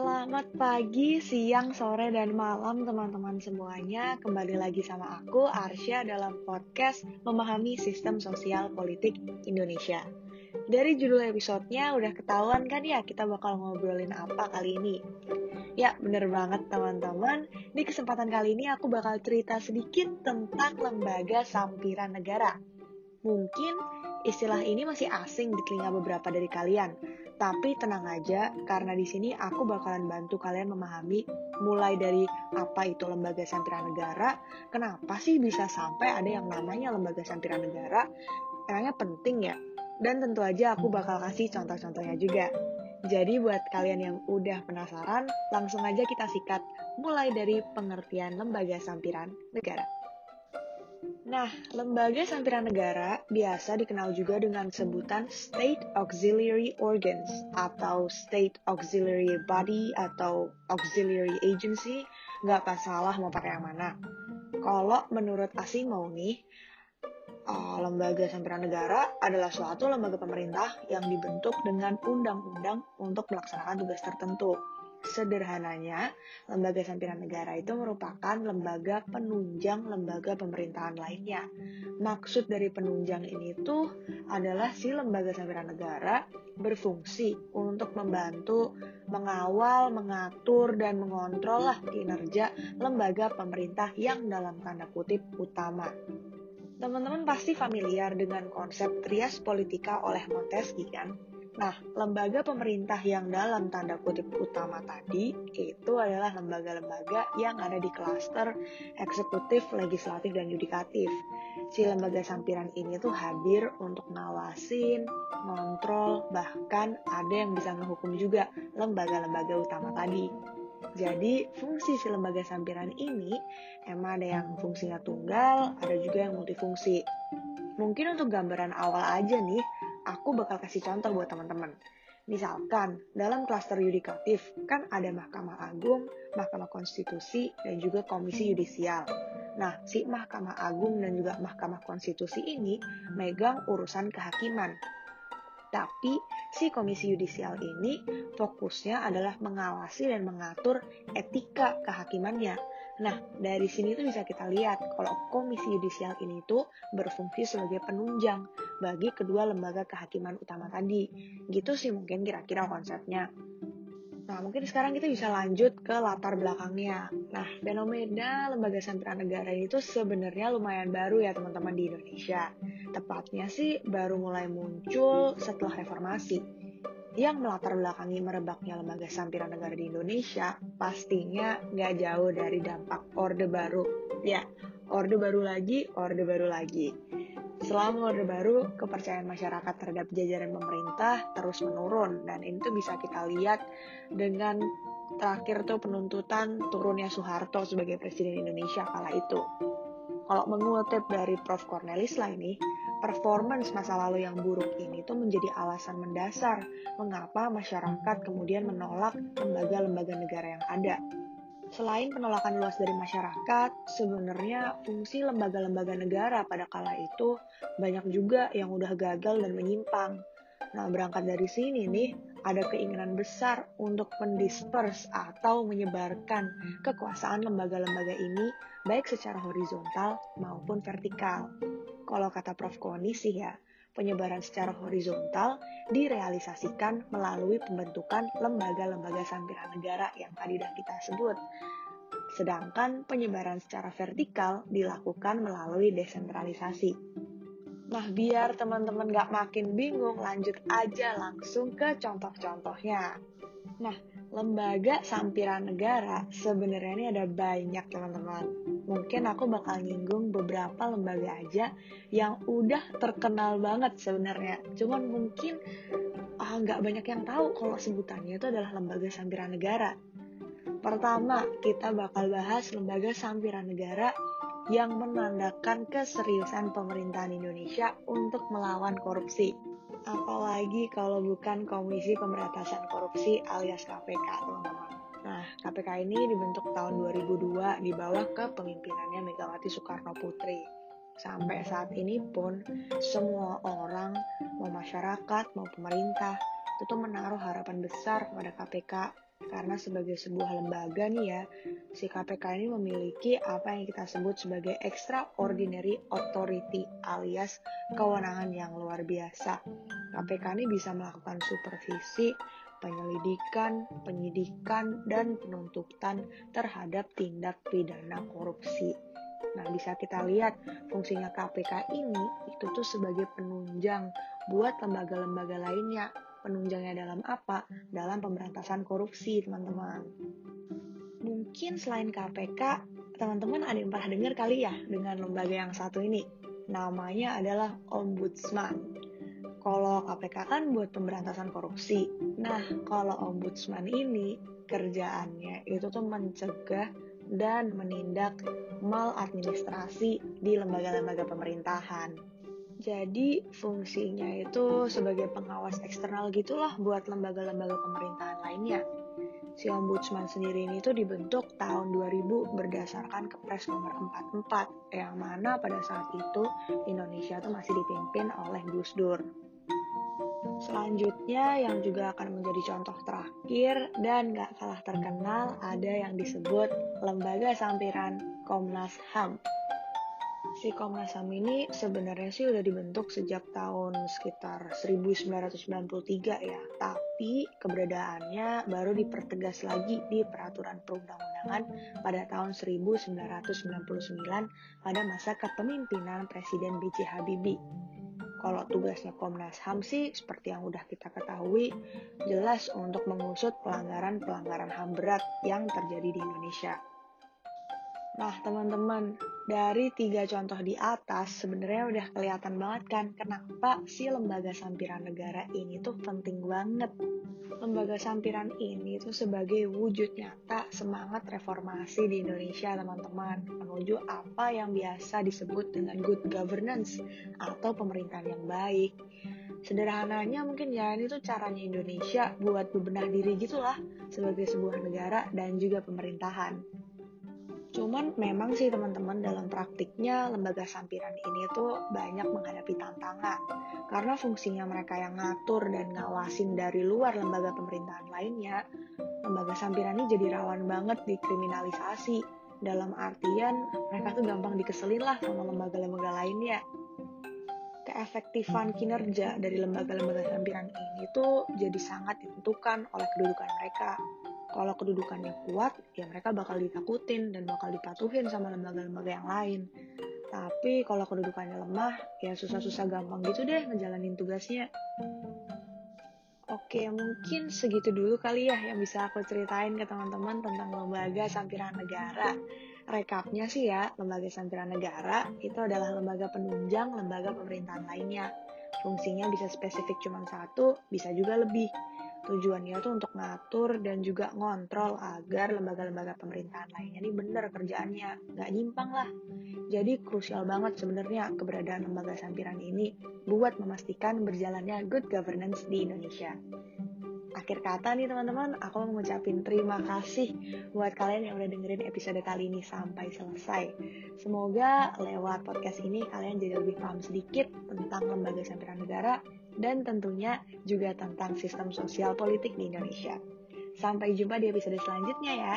Selamat pagi, siang, sore, dan malam teman-teman semuanya. Kembali lagi sama aku, Arsya, dalam podcast Memahami Sistem Sosial Politik Indonesia. Dari judul episodenya udah ketahuan kan ya kita bakal ngobrolin apa kali ini? Ya, bener banget teman-teman. Di kesempatan kali ini aku bakal cerita sedikit tentang lembaga sampiran negara. Mungkin istilah ini masih asing di telinga beberapa dari kalian tapi tenang aja, karena di sini aku bakalan bantu kalian memahami mulai dari apa itu lembaga sampiran negara, kenapa sih bisa sampai ada yang namanya lembaga sampiran negara, emangnya penting ya? Dan tentu aja aku bakal kasih contoh-contohnya juga. Jadi buat kalian yang udah penasaran, langsung aja kita sikat mulai dari pengertian lembaga sampiran negara. Nah, lembaga sampiran negara biasa dikenal juga dengan sebutan State Auxiliary Organs atau State Auxiliary Body atau Auxiliary Agency, nggak salah mau pakai yang mana. Kalau menurut Asimov nih, uh, lembaga sampiran negara adalah suatu lembaga pemerintah yang dibentuk dengan undang-undang untuk melaksanakan tugas tertentu. Sederhananya, lembaga sampiran negara itu merupakan lembaga penunjang lembaga pemerintahan lainnya. Maksud dari penunjang ini tuh adalah si lembaga sampiran negara berfungsi untuk membantu mengawal, mengatur, dan mengontrol lah kinerja lembaga pemerintah yang dalam tanda kutip utama. Teman-teman pasti familiar dengan konsep trias politika oleh Montesquieu kan? Nah, lembaga pemerintah yang dalam tanda kutip utama tadi itu adalah lembaga-lembaga yang ada di klaster eksekutif, legislatif, dan yudikatif. Si lembaga sampiran ini tuh hadir untuk ngawasin, ngontrol, bahkan ada yang bisa ngehukum juga lembaga-lembaga utama tadi. Jadi, fungsi si lembaga sampiran ini emang ada yang fungsinya tunggal, ada juga yang multifungsi. Mungkin untuk gambaran awal aja nih, aku bakal kasih contoh buat teman-teman. Misalkan, dalam klaster yudikatif kan ada Mahkamah Agung, Mahkamah Konstitusi, dan juga Komisi Yudisial. Nah, si Mahkamah Agung dan juga Mahkamah Konstitusi ini megang urusan kehakiman. Tapi si Komisi Yudisial ini fokusnya adalah mengawasi dan mengatur etika kehakimannya Nah, dari sini tuh bisa kita lihat kalau komisi yudisial ini tuh berfungsi sebagai penunjang bagi kedua lembaga kehakiman utama tadi. Gitu sih mungkin kira-kira konsepnya. Nah, mungkin sekarang kita bisa lanjut ke latar belakangnya. Nah, fenomena lembaga sampiran negara ini tuh sebenarnya lumayan baru ya teman-teman di Indonesia. Tepatnya sih baru mulai muncul setelah reformasi yang melatar belakangi merebaknya lembaga sampiran negara di Indonesia pastinya nggak jauh dari dampak Orde Baru. Ya, Orde Baru lagi, Orde Baru lagi. Selama Orde Baru, kepercayaan masyarakat terhadap jajaran pemerintah terus menurun dan ini tuh bisa kita lihat dengan terakhir tuh penuntutan turunnya Soeharto sebagai Presiden Indonesia kala itu. Kalau mengutip dari Prof. Cornelis lah ini, performance masa lalu yang buruk ini tuh menjadi alasan mendasar mengapa masyarakat kemudian menolak lembaga-lembaga negara yang ada. Selain penolakan luas dari masyarakat, sebenarnya fungsi lembaga-lembaga negara pada kala itu banyak juga yang udah gagal dan menyimpang. Nah, berangkat dari sini nih, ada keinginan besar untuk mendispers atau menyebarkan kekuasaan lembaga-lembaga ini baik secara horizontal maupun vertikal. Kalau kata Prof. Koni sih ya, penyebaran secara horizontal direalisasikan melalui pembentukan lembaga-lembaga sampiran negara yang tadi sudah kita sebut. Sedangkan penyebaran secara vertikal dilakukan melalui desentralisasi. Nah, biar teman-teman gak makin bingung, lanjut aja langsung ke contoh-contohnya. Nah, lembaga sampiran negara sebenarnya ini ada banyak teman-teman. Mungkin aku bakal nyinggung beberapa lembaga aja yang udah terkenal banget sebenarnya. Cuman mungkin ah, nggak uh, banyak yang tahu kalau sebutannya itu adalah lembaga sampiran negara. Pertama, kita bakal bahas lembaga sampiran negara yang menandakan keseriusan pemerintahan Indonesia untuk melawan korupsi. Apalagi kalau bukan Komisi Pemberantasan Korupsi alias KPK, teman-teman. Nah, KPK ini dibentuk tahun 2002 di bawah kepemimpinannya Megawati Soekarno Putri. Sampai saat ini pun, semua orang, mau masyarakat, mau pemerintah, itu tuh menaruh harapan besar kepada KPK Karena sebagai sebuah lembaga nih ya, si KPK ini memiliki apa yang kita sebut sebagai extraordinary authority alias kewenangan yang luar biasa. KPK ini bisa melakukan supervisi, penyelidikan, penyidikan, dan penuntutan terhadap tindak pidana korupsi. Nah, bisa kita lihat fungsinya KPK ini itu tuh sebagai penunjang buat lembaga-lembaga lainnya penunjangnya dalam apa? Dalam pemberantasan korupsi, teman-teman. Mungkin selain KPK, teman-teman ada yang pernah dengar kali ya dengan lembaga yang satu ini. Namanya adalah Ombudsman. Kalau KPK kan buat pemberantasan korupsi. Nah, kalau Ombudsman ini kerjaannya itu tuh mencegah dan menindak maladministrasi di lembaga-lembaga pemerintahan. Jadi fungsinya itu sebagai pengawas eksternal gitulah buat lembaga-lembaga pemerintahan lainnya. Si Ombudsman sendiri ini tuh dibentuk tahun 2000 berdasarkan Kepres nomor 44 yang mana pada saat itu Indonesia tuh masih dipimpin oleh Gus Dur. Selanjutnya yang juga akan menjadi contoh terakhir dan gak kalah terkenal ada yang disebut Lembaga Sampiran Komnas HAM si Komnas HAM ini sebenarnya sih udah dibentuk sejak tahun sekitar 1993 ya, tapi keberadaannya baru dipertegas lagi di peraturan perundang-undangan pada tahun 1999 pada masa kepemimpinan Presiden B.J. Habibie. Kalau tugasnya Komnas HAM sih seperti yang udah kita ketahui, jelas untuk mengusut pelanggaran-pelanggaran HAM berat yang terjadi di Indonesia. Nah, teman-teman, dari tiga contoh di atas sebenarnya udah kelihatan banget kan kenapa si lembaga sampiran negara ini tuh penting banget. Lembaga sampiran ini tuh sebagai wujud nyata semangat reformasi di Indonesia, teman-teman, menuju apa yang biasa disebut dengan good governance atau pemerintahan yang baik. Sederhananya mungkin ya ini tuh caranya Indonesia buat bebenah diri gitulah sebagai sebuah negara dan juga pemerintahan. Cuman memang sih teman-teman dalam praktiknya lembaga sampiran ini tuh banyak menghadapi tantangan karena fungsinya mereka yang ngatur dan ngawasin dari luar lembaga pemerintahan lainnya, lembaga sampiran ini jadi rawan banget dikriminalisasi. Dalam artian mereka tuh gampang dikeselin lah sama lembaga-lembaga lainnya. Keefektifan kinerja dari lembaga-lembaga sampiran ini tuh jadi sangat ditentukan oleh kedudukan mereka kalau kedudukannya kuat, ya mereka bakal ditakutin dan bakal dipatuhin sama lembaga-lembaga yang lain. Tapi kalau kedudukannya lemah, ya susah-susah gampang gitu deh ngejalanin tugasnya. Oke, mungkin segitu dulu kali ya yang bisa aku ceritain ke teman-teman tentang lembaga sampiran negara. Rekapnya sih ya, lembaga sampiran negara itu adalah lembaga penunjang lembaga pemerintahan lainnya. Fungsinya bisa spesifik cuma satu, bisa juga lebih. Tujuannya tuh untuk ngatur dan juga ngontrol agar lembaga-lembaga pemerintahan lainnya ini bener kerjaannya, nggak nyimpang lah. Jadi krusial banget sebenarnya keberadaan lembaga sampiran ini buat memastikan berjalannya good governance di Indonesia. Akhir kata nih teman-teman, aku mau ngucapin terima kasih buat kalian yang udah dengerin episode kali ini sampai selesai. Semoga lewat podcast ini kalian jadi lebih paham sedikit tentang lembaga sampiran negara dan tentunya juga tentang sistem sosial politik di Indonesia. Sampai jumpa di episode selanjutnya ya.